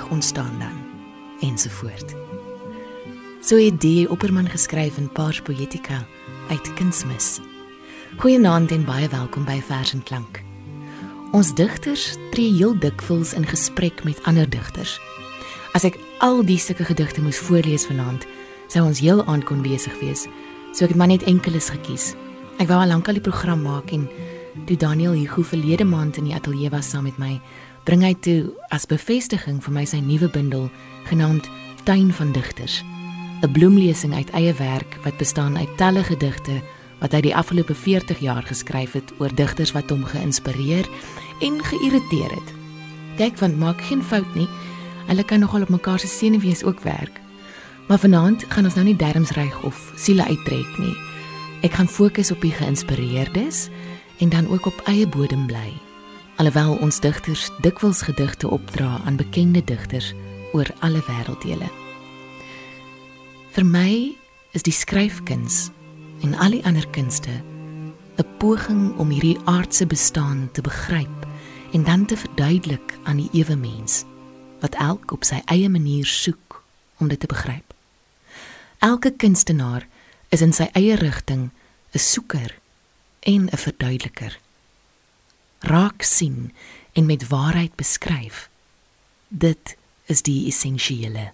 gedig ontstaan dan ensovoort. So het D. Opperman geskryf in Pars Poetica uit Kunsmis. Goeienaand en baie welkom by Vers en Klank. Ons digters tree heel dikwels in gesprek met ander digters. As ek al die sulke gedigte moes voorlees vanaand, sou ons heel aand kon besig wees. So ek het maar net enkeles gekies. Ek wou al lank al die program maak en toe Daniel Hugo verlede maand in die ateljee was saam met my, bring hy toe as bevestiging vir my sy nuwe bundel genaamd Tuin van Digters. 'n Bloemlesing uit eie werk wat bestaan uit talle gedigte wat hy die afgelope 40 jaar geskryf het oor digters wat hom geïnspireer en geïrriteer het. Kyk, want maak geen fout nie. Hulle kan nogal op mekaar se senuwees ook werk. Maar vanaand gaan ons nou nie derms reg of siele uittrek nie. Ek gaan fokus op die geïnspireerdes en dan ook op eie bodem bly. Alhoewel ons digters dikwels gedigte opdra aan bekende digters oor alle wêrelddele. Vir my is die skryfkuns en al die ander kunste 'n poging om hierdie aardse bestaan te begryp en dan te verduidelik aan die ewe mens wat elk op sy eie manier soek om dit te begryp. Elke kunstenaar is in sy eie rigting 'n soeker en 'n verduideliker. Raak sien en met waarheid beskryf. Dit is die essensiële.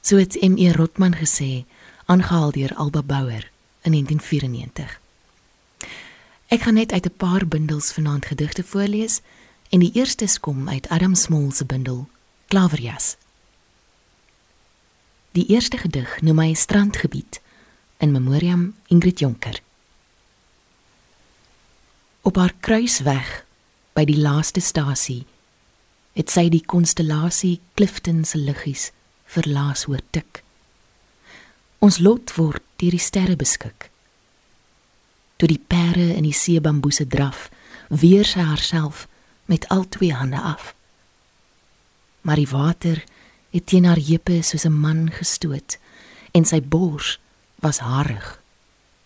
So het M.E. Rotman gesê, aangehaal deur Alba Bouwer in 1994. Ek gaan net uit 'n paar bundels vanaand gedigte voorlees en die eerste kom uit Adam Small se bundel Klaverjas. Die eerste gedig noem hy Strandgebied in memoriam Ingrid Jonker. Op haar kruisweg by die laaste stasie het sy die konstellasie Clifton se liggies verlaas hoor tik. Ons lot word deur die sterre beskik. Toe die pere in die seebamboese draf, weer sy haarself met al twee hande af. Maar die water het teen haar heupe soos 'n man gestoot en sy bors was harig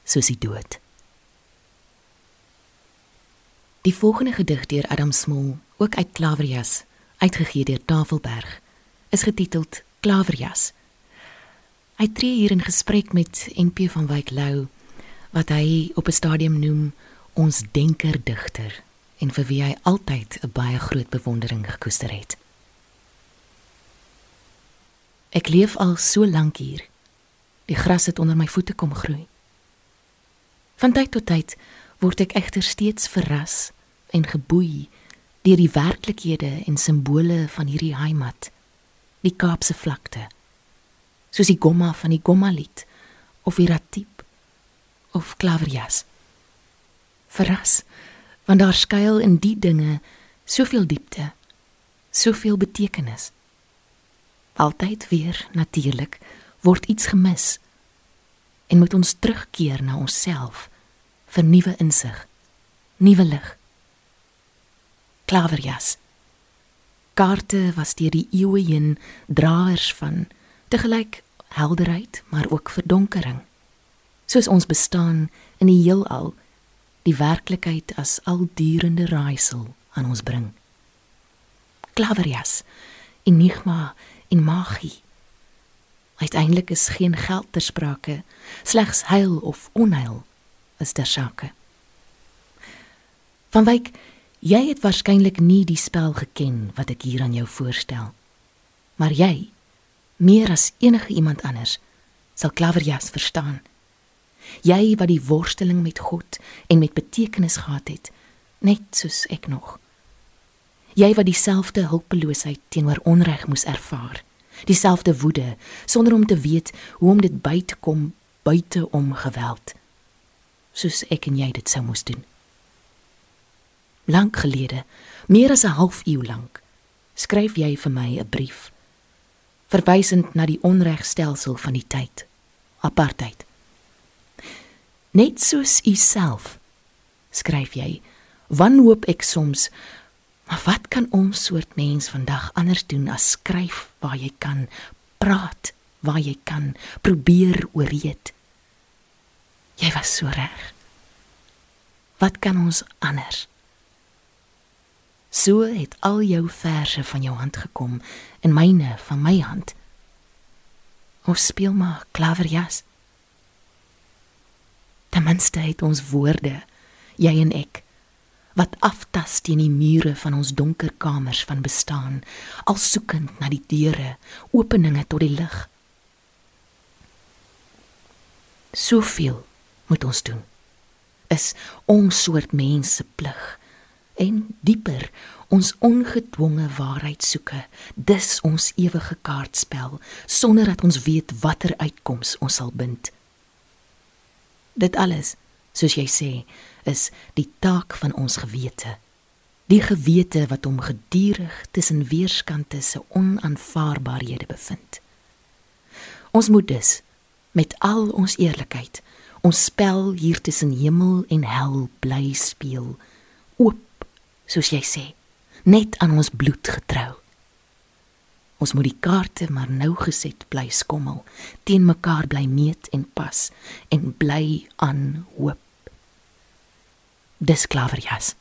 soos die dood. Die volgende gedig deur Adam Small, ook uit Klaverjas, uitgegee deur Tafelberg, is getiteld Klaverjas. Hy tree hier in gesprek met NP van Wyk Lou wat hy op 'n stadium noem ons denker digter en vir wie hy altyd 'n baie groot bewondering gekoester het. Ek leef al so lank hier. Die gras het onder my voete kom groei. Van tyd tot tyd word ek egter steeds verras en geboei deur die werklikhede en simbole van hierdie heimat, die Kaapse vlakte. Soos die gomma van die gomma lied of die ratiep of klaverjas. Verras, want daar skuil in die dinge soveel diepte, soveel betekenis. Altyd weer natuurlik word iets gemis en moet ons terugkeer na onsself vir nuwe insig, nuwe lig. Klaverjas. Kaarte was deur die eeue heen draers van te gelyk helderheid, maar ook verdonkering. Soos ons bestaan in die heelal, die werklikheid as aldurende raaisel aan ons bring. Klaverjas, enigma en magie. Uiteindelik is geen geld ter sprake, slegs heil of onheil is ter sake. Van wyk, jy het waarskynlik nie die spel geken wat ek hier aan jou voorstel. Maar jy, meer as enige iemand anders, sal klaverjas verstaan. Jy wat die worsteling met God en met betekenis gehad het, net soos ek nog. Jy wat dieselfde hulpeloosheid teenoor onreg moes ervaar dieselfde woede sonder om te weet hoe om dit by te kom buite om geweld soos ek en jy dit sou moes doen lank gelede meer as 'n halfuur lank skryf jy vir my 'n brief verwysend na die onregstelsel van die tyd apartheid net soos u self skryf jy wanhoop ek soms Maar wat kan ons soort mens vandag anders doen as skryf waar jy kan, praat waar jy kan, probeer ooreed? Jy was so reg. Wat kan ons anders? So het al jou verse van jou hand gekom en myne van my hand. Ons speel maar klaverjas. Ten minste het ons woorde, jy en ek, wat aftas teen die mure van ons donker kamers van bestaan, al soekend na die deure, openinge tot die lig. Soveel moet ons doen. Is ons soort mense plig en dieper ons ongedwonge waarheid soeke. Dis ons ewige kaartspel sonder dat ons weet watter uitkoms ons sal bind. Dit alles, soos jy sê, is die taak van ons gewete. Die gewete wat hom gedurig tussen weerskante se onaanvaarbaarhede bevind. Ons moet dus met al ons eerlikheid ons spel hier tussen hemel en hel bly speel, oop, soos jy sê, net aan ons bloed getrou. Ons moet die kaarte maar nou geset bly skommel, teen mekaar bly meet en pas en bly aan hoop dis klaverjas.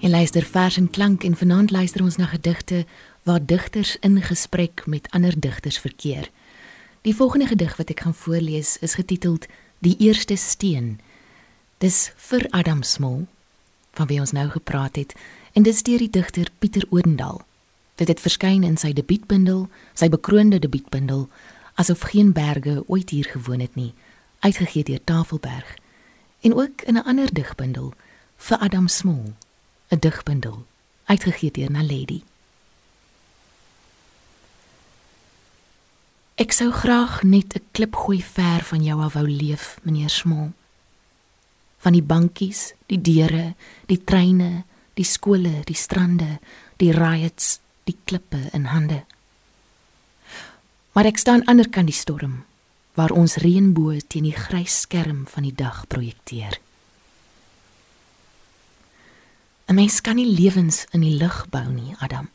En luister vers en klank en vanaand luister ons na gedigte waar digters in gesprek met ander digters verkeer. Die volgende gedig wat ek gaan voorlees is getiteld Die eerste steen. Dis vir Adam Smol van wie ons nou gepraat het en dit is deur die digter Pieter Odendaal. Dit het verskyn in sy debietbundel, sy bekroonde debietbundel asof geen berge ooit hier gewoon het nie, uitgegee deur Tafelberg en ook in 'n ander digbundel vir Adam Smol 'n digbundel uitgegee deur Naledi. Ek sou graag net 'n klip gooi ver van jou af wou leef, meneer Smal. Van die bankies, die deure, die treine, die skole, die strande, die riots, die klippe in hande. Maar ek staan ander kant die storm waar ons reënboë teen die grys skerm van die dag projekteer. 'n Mens kan nie lewens in die lug bou nie, Adam.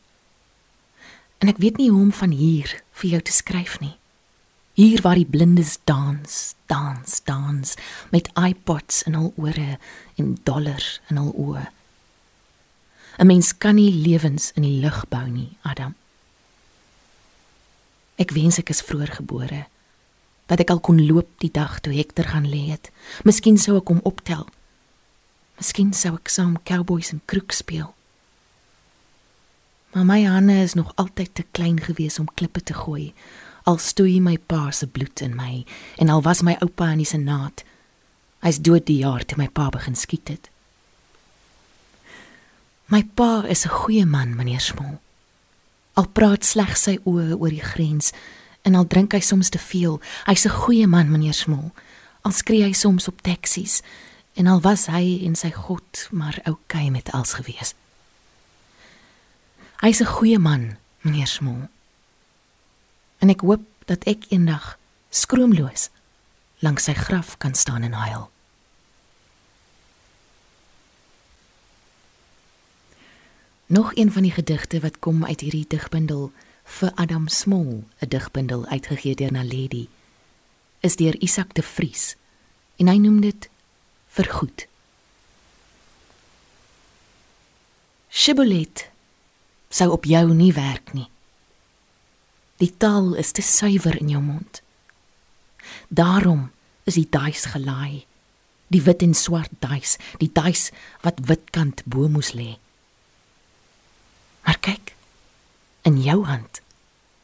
En ek weet nie hoe om van hier vir jou te skryf nie. Hier waar die blindes dans, dans, dans met iPods in hul ore en dollars in hul oë. 'n Mens kan nie lewens in die lug bou nie, Adam. Ek wens ek is vroeër gebore dat ek al kon loop die dag toe Hector gaan lê het. Miskien sou ek hom optel. Miskien sou ek saam cowboys en kroeg speel. Maar my hande is nog altyd te klein gewees om klippe te gooi. Al stoei my pa se bloed in my en al was my oupa in die senaat. Hy's dood die jaar toe my pa begin skiet het. My pa is 'n goeie man, meneer Smol. Al praat slegs sy oë oor die grens en al drink hy soms te veel. Hy's 'n goeie man, meneer Smol. Al skree hy soms op taksies en al was hy en sy God maar oukei met alles gewees. Hy's 'n goeie man, meneer Smol. En ek hoop dat ek eendag skroomloos langs sy graf kan staan en huil. Nog een van die gedigte wat kom uit hierdie digbundel vir Adam Smol, 'n digbundel uitgegee deur Naledi, is deur Isak de Vries en hy noem dit Vergoed. Shibboleth sou op jou nie werk nie. Die taal is te suiwer in jou mond. Daarom is die duis gelaai. Die wit en swart duis, die duis wat witkant bo moes lê. Maar kyk, In jou hand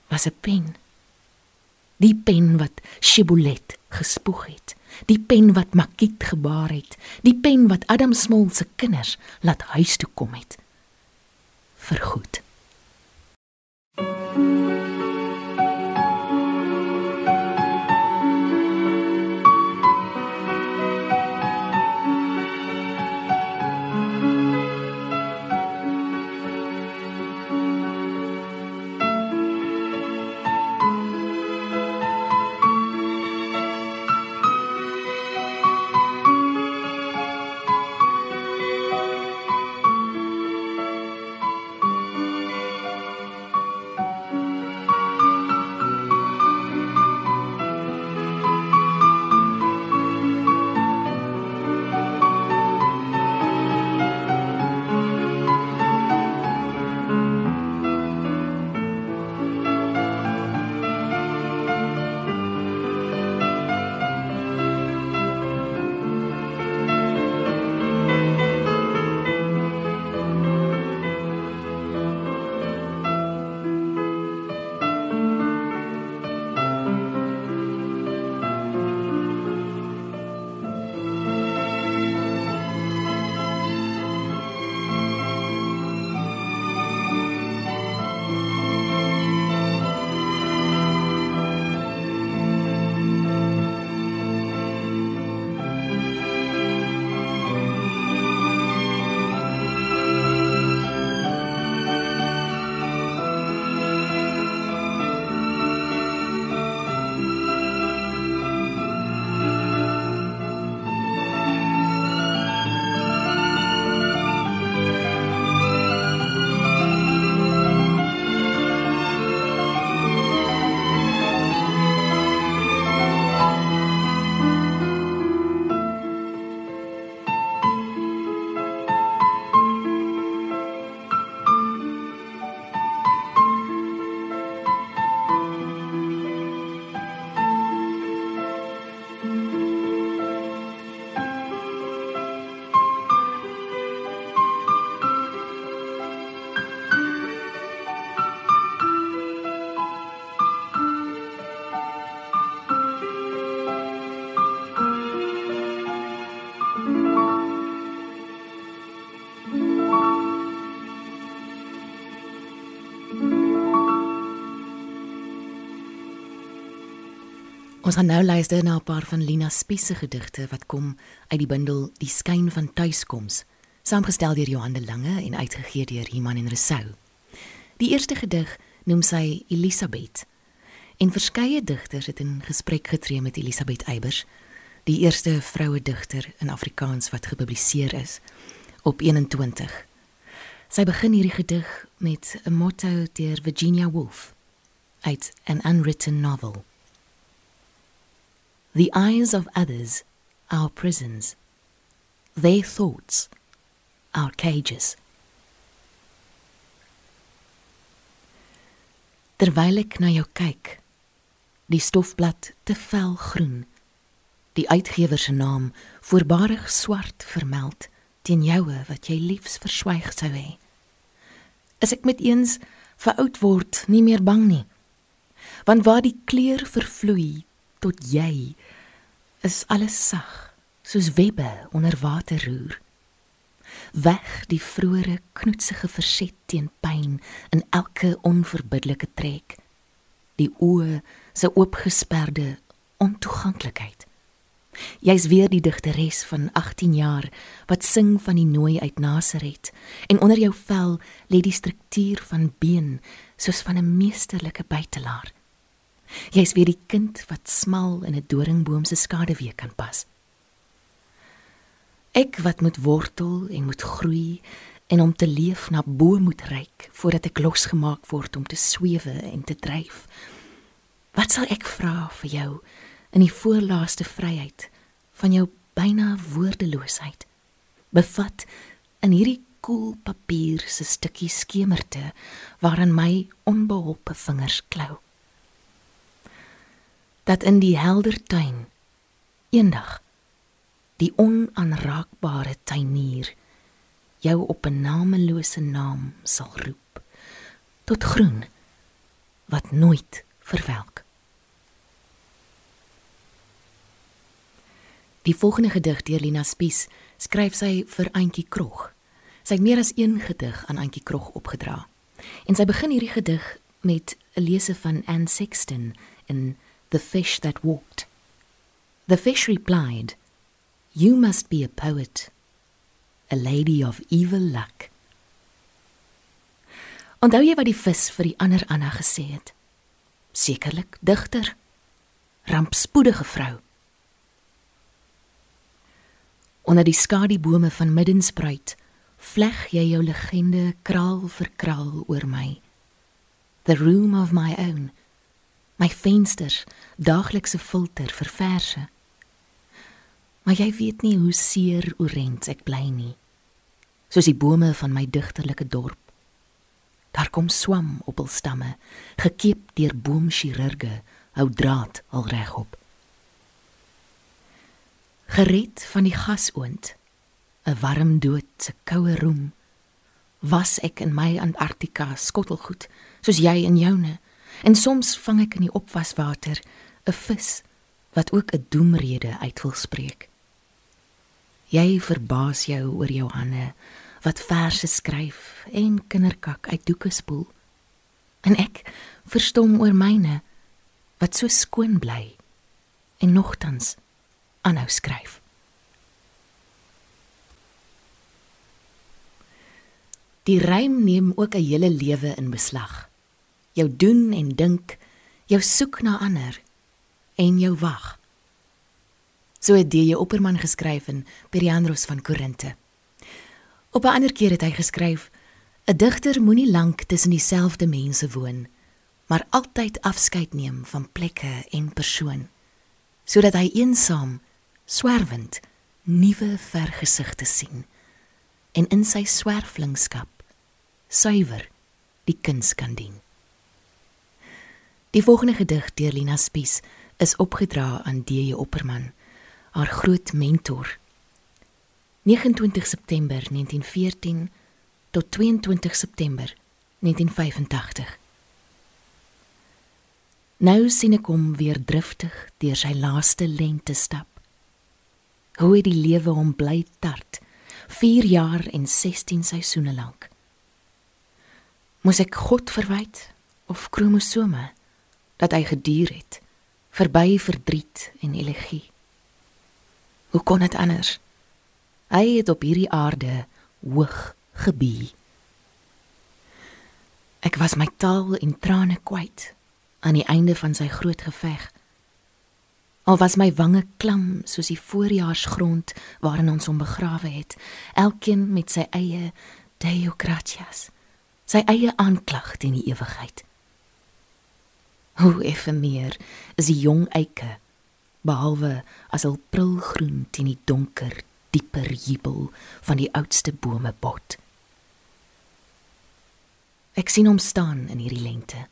was 'n pen. Die pen wat Shibboleth gespoeg het. Die pen wat Makiet gebaar het. Die pen wat Adam Smol se kinders laat huis toe kom het. Vergoed. Ons gaan nou luister na 'n paar van Lina Spies se gedigte wat kom uit die bundel Die skyn van tuiskoms, saamgestel deur Johan de Lange en uitgegee deur Iman en Resou. Die eerste gedig noem sy Elisabeth. En verskeie digters het in gesprek getree met Elisabeth Eybers, die eerste vroue digter in Afrikaans wat gepubliseer is op 21. Sy begin hierdie gedig met 'n motto deur Virginia Woolf uit An Unwritten Novel. The eyes of others, our prisons. Their thoughts, our cages. Terwyl ek na jou kyk, die stofblad te vel groen, die uitgewer se naam voorbarig swart vermeld teen joue wat jy liefs verswyg sou hê. Is ek met eens vir oud word nie meer bang nie. Want waar die kleur vervloei tot jy is alles sag soos webbe onder water roer. Weg die vroeë knoetsige verset teen pyn in elke onverbiddelike trek. Die oë se oopgesperde ontoeganklikheid. Jy's weer die digteres van 18 jaar wat sing van die nooi uit Nasaret en onder jou vel lê die struktuur van been soos van 'n meesterlike buitelaar Jy's weer die kind wat smal in 'n doringboom se skaduwee kan pas. Ek wat moet wortel en moet groei en om te leef na bo moet reik voordat ek losgemaak word om te swewe en te dryf. Wat sal ek vra vir jou in die voorlaaste vryheid van jou byna woordeloosheid? Bevat in hierdie koel papier se stukkie skemerte waarin my onbeholpe vingers klou dat in die helder tuin eendag die onaanraakbare tuinier jou op 'n namelose naam sal roep tot groen wat nooit verwelk. Die volgende gedig deur Lina Spies skryf sy vir Auntie Krog. Sy het meer as een gedig aan Auntie Krog opgedra. En sy begin hierdie gedig met 'n lese van Anne Sexton in the fish that walked. The fish replied, You must be a poet, a lady of evil luck. Onthou jy wat die vis vir die ander Anna gesê het? Sekerlik digter, rampspoedige vrou. Onder die skadubome van Middenspruit vleg jy jou legende kraal vir kraal oor my. The room of my own my vensters daaglikse filter vir verse. Maar jy weet nie hoe seer orent ek bly nie. Soos die bome van my digterlike dorp. Daar kom swam op hul stamme, gekeep deur boomchirurge, hou draad al regop. Gered van die gasoond, 'n warm dood se koue roem, was ek in my Antarktika skottelgoed, soos jy in joune. En soms vang ek in die opwaswater 'n vis wat ook 'n doemrede uit wil spreek. Jy verbaas jou oor jou hande wat verse skryf en kinderkak uit doeke spoel. En ek verstom oor myne wat so skoon bly en nogtans aanhou skryf. Die rym neem ook 'n hele lewe in beslag jou doen en dink, jou soek na ander en jou wag. So het die Opperman geskryf in Periandros van Korinte. Op 'n ander keer het hy geskryf: 'n Digter moenie lank tussen dieselfde mense woon, maar altyd afskeid neem van plekke en persoon, sodat hy eensaam, swerwend, nuwe vergesigte sien en in sy swerflingskap suiwer die kuns kan dien. Die volgende gedig deur Lina Spies is opgedra aan DJ Opperman, haar groot mentor. 29 September 1914 tot 22 September 1985. Nou sien ek hom weer driftig deur sy laaste lente stap. Hoe die lewe hom bly tart, 4 jaar en 16 seisoene lank. Moes ek God verwyd of kromosome? Dat hy geduur het Verby verdriet en elegie. Hoe kon dit anders? Hy het op hierdie aarde hoog gebie. Ek was my taal en trane kwyt aan die einde van sy groot geveg. Al was my wange klam soos die voorjaarsgrond waarin ons hom begrawe het, elkeen met sy eie Deo gratias, sy eie aanklag teen die ewigheid. Hoe effe meer is die jong eike behalwe as hul prilgroen teen die donker dieper jubel van die oudste bome bot. Ek sien hom staan in hierdie lente.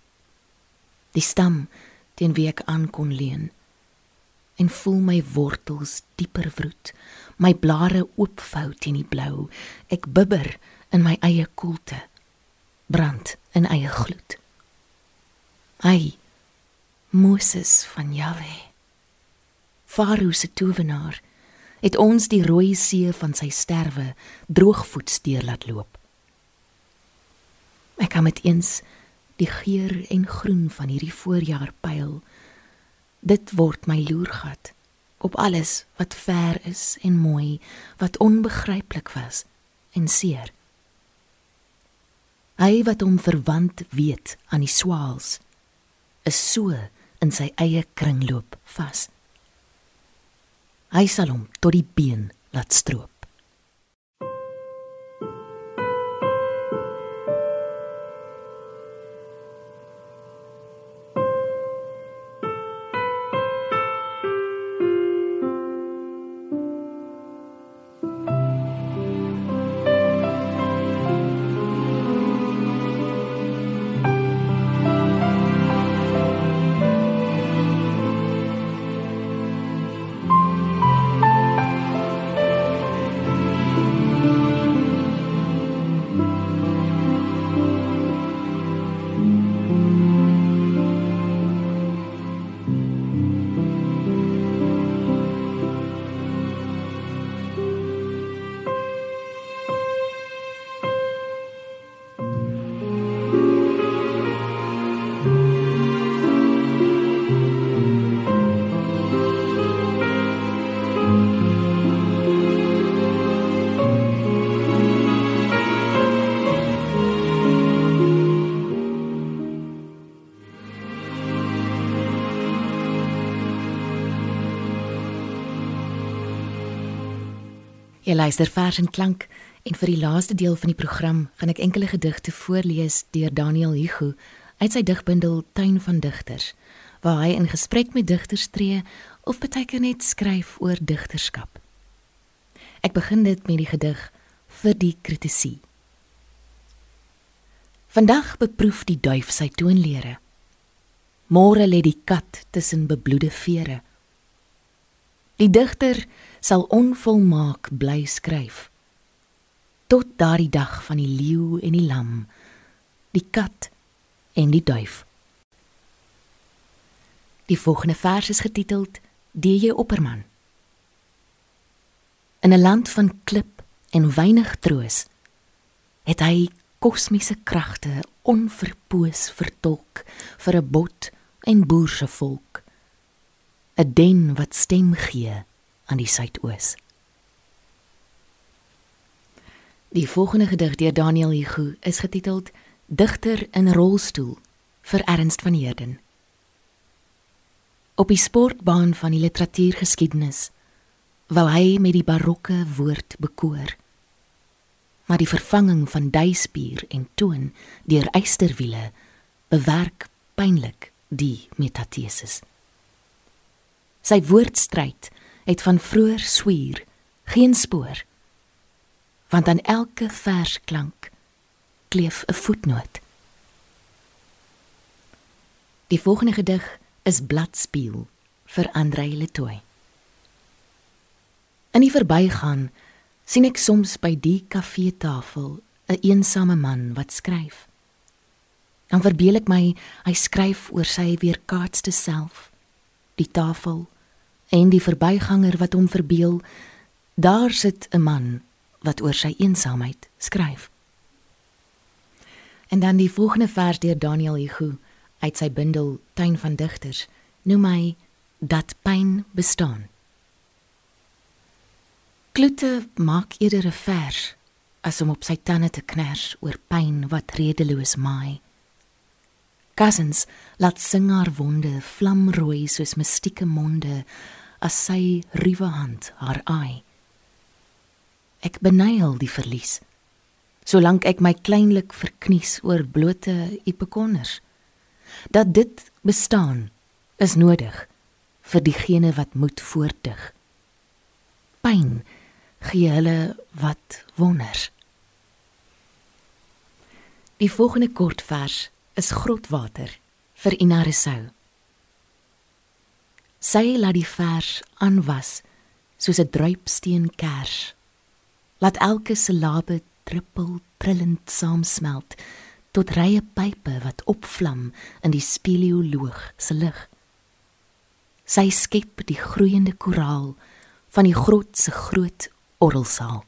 Die stam teen wie ek aan kon leun en voel my wortels dieper vroet, my blare oopvou teen die blou. Ek bibber in my eie koelte, brand in eie gloed. Ai Moses van Jahwe. Farao se towenaar het ons die rooi see van sy sterwe droogvoets deur laat loop. Ek kan met eens die geur en groen van hierdie voorjaar pyl. Dit word my loergat op alles wat ver is en mooi, wat onbegryplik was en seer. Hy wat hom verwant weet aan die swaals is so in sy eie kringloop vas hy sal hom tot die been laat stroop. Jy luister vers en klank en vir die laaste deel van die program gaan ek enkele gedigte voorlees deur Daniel Hugo uit sy digbundel Tuin van Digters waar hy in gesprek met digters tree of baie keer net skryf oor digterskap. Ek begin dit met die gedig vir die kritisie. Vandag beproef die duif sy toonlere. Môre lê die kat tussen bebloede vere. Die digter sal onvolmaak bly skryf. Tot daardie dag van die leeu en die lam die kat en die duif. Die volgende vers is getiteld DJ Opperman. In 'n land van klip en weinig troos het hy kosmiese kragte onverpoos vertolk vir 'n bot en boerse volk 'n den wat stem gee aan die suidoos. Die volgende gedig deur Daniel Hugo is getiteld Digter in rolstoel vir Ernst van Heerden. Op die sportbaan van die literatuurgeskiedenis wil hy met die barokke woord bekoor. Maar die vervanging van duispier en toon deur eysterwiele bewerk pynlik die metathesis. Sy woordstryd het van vroeër swier geen spoor. Want aan elke versklank kleef 'n voetnoot. Die volgende gedig is bladspieel vir Andre Letoy. In die verbygaan sien ek soms by die kafeetafel 'n een eensame man wat skryf. Dan verbeel ek my hy skryf oor sy weerkaatste self die tafel en die verbyganger wat hom verbeel daar sit 'n man wat oor sy eensaamheid skryf. En dan die volgende vers deur Daniel Hugo uit sy bundel Tuin van Digters noem hy dat pyn bestaan. Kloete maak eerder 'n vers as om op sy tande te kners oor pyn wat redeloos maai. Cousins laat sing haar wonde vlamrooi soos mystieke monde as sy ruwe hand haar aai. Ek benyel die verlies solank ek my kleinlik verknies oor blote ipekonners dat dit bestaan is nodig vir diegene wat moet voortdig. Pyn gee hulle wat wonders. Die volgende kortvers is grotwater vir Inarisou sy laat die vers aanwas soos 'n druipsteen kers laat elke silabe druppel trillend saamsmelt tot rye pype wat opvlam in die speleoloog se lig. Sy skep die groeiende koraal van die grot se groot orrelsaal.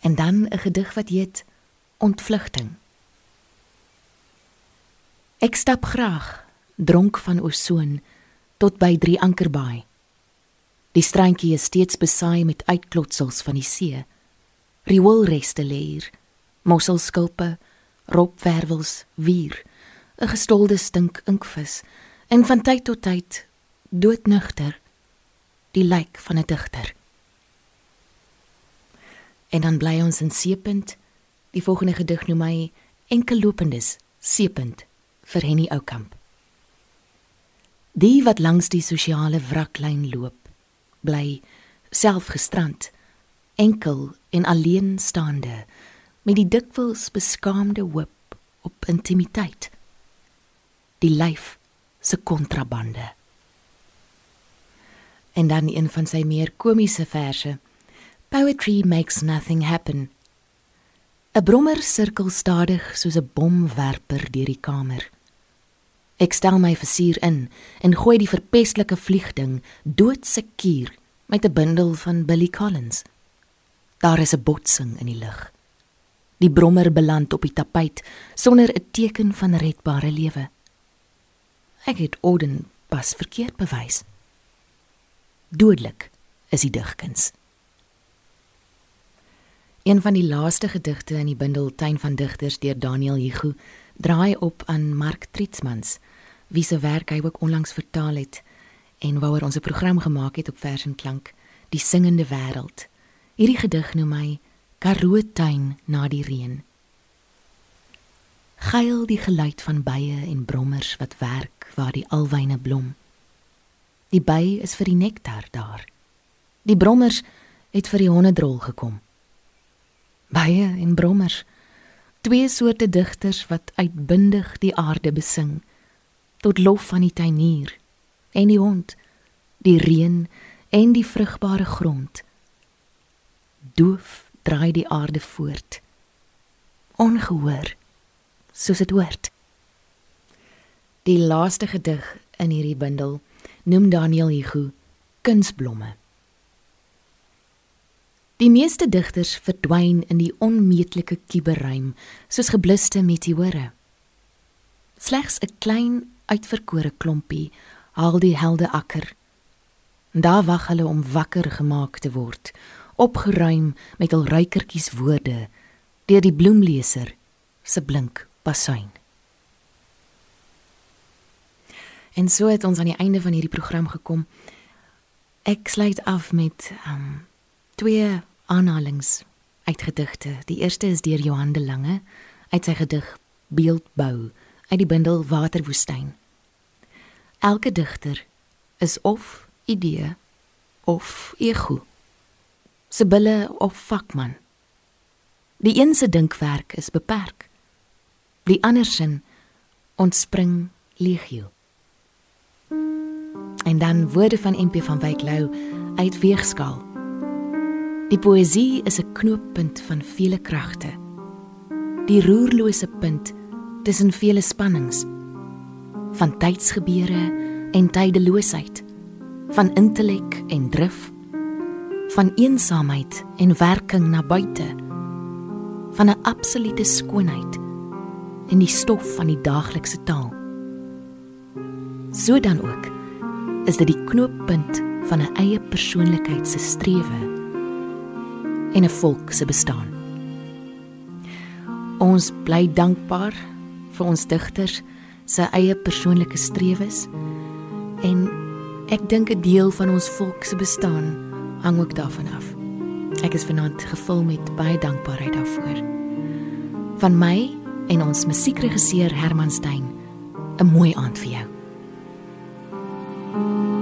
En dan 'n gedig wat heet Ontvlugting. Ek stap graag dronk van osoon tot by drie ankerbaai. Die strandjie is steeds besaai met uitklotsels van die see rioolreste leer, mosselskulpe, ropwervels, wier, 'n gestolde stink inkvis en van tyd tot tyd doodnugter die lijk van 'n digter. En dan bly ons in Seepunt. Die volgende gedig noem my Enkel lopendes Seepunt vir Henny Oukamp. Die wat langs die sosiale wraklyn loop, bly self gestrand enkel en alleen staande met die dikwels beskaamde hoop op intimiteit. Die lyf se kontrabande. En dan een van sy meer komiese verse. Poetry makes nothing happen. 'n brommer sirkel stadig soos 'n bomwerper deur die kamer ek stel my versier in en gooi die verpestelike vliegding doodsekuur met 'n bundel van Billy Collins Daar is 'n botsing in die lug. Die brommer beland op die tapijt sonder 'n teken van redbare lewe. Ek het Oden pas verkeerd bewys. Dodelik is die digkuns. Een van die laaste gedigte in die bundel Tuin van Digters deur Daniel Hugo draai op aan Mark Tritsmans, wie se werk hy ook onlangs vertaal het en waaroor ons 'n program gemaak het op Vers en Klank, Die singende wêreld. Hierdie gedig noem my Karoo tuin na die reën. Geil die geluid van bye en brommers wat werk waar die alwyne blom. Die by is vir die nektar daar. Die brommers het vir die honderdrol gekom. Bye en brommers, twee soorte digters wat uitbundig die aarde besing. Tot lof van die tuinier en die hond, die reën en die vrugbare grond. Doof draai die aarde voort. Ongehoor soos dit hoort. Die laaste gedig in hierdie bundel noem Daniel Hugo kunsblomme die meeste digters verdwyn in die onmeetlike kuberruim soos gebluste meteore slegs 'n klein uitverkore klompie haal die helde akker daar wag hulle om wakker gemaak te word opgeruim met al ruikertjies woorde deur die bloemleser se blink pasuin. En so het ons aan die einde van hierdie program gekom. Ek sluit af met um twee aanhalings uit gedigte. Die eerste is deur Johan de Lange uit sy gedig Beeldbou uit die bundel Waterwoestyn. Elke digter is of idee of ego sibylle of vakman. Die een se dinkwerk is beperk. Die ander sin ontspring legio. En dan woorde van MP van Wyk Lou uit Weegskaal. Die poësie is 'n knooppunt van vele kragte. Die roerlose punt tussen vele spannings. Van tydsgebeure en tydeloosheid, van intellek en drif. Van eensaamheid en werking na buite van 'n absolute skoonheid in die stof van die daaglikse taal. So dan ook is dit die knooppunt van 'n eie persoonlikheid se strewe en 'n volk se bestaan. Ons bly dankbaar vir ons digters se eie persoonlike strewes en ek dink 'n deel van ons volk se bestaan hang ook daarvan af. Ek is vanaand gevul met baie dankbaarheid daarvoor. Van my en ons musiekregisseur Herman Stein 'n mooi aand vir jou. thank you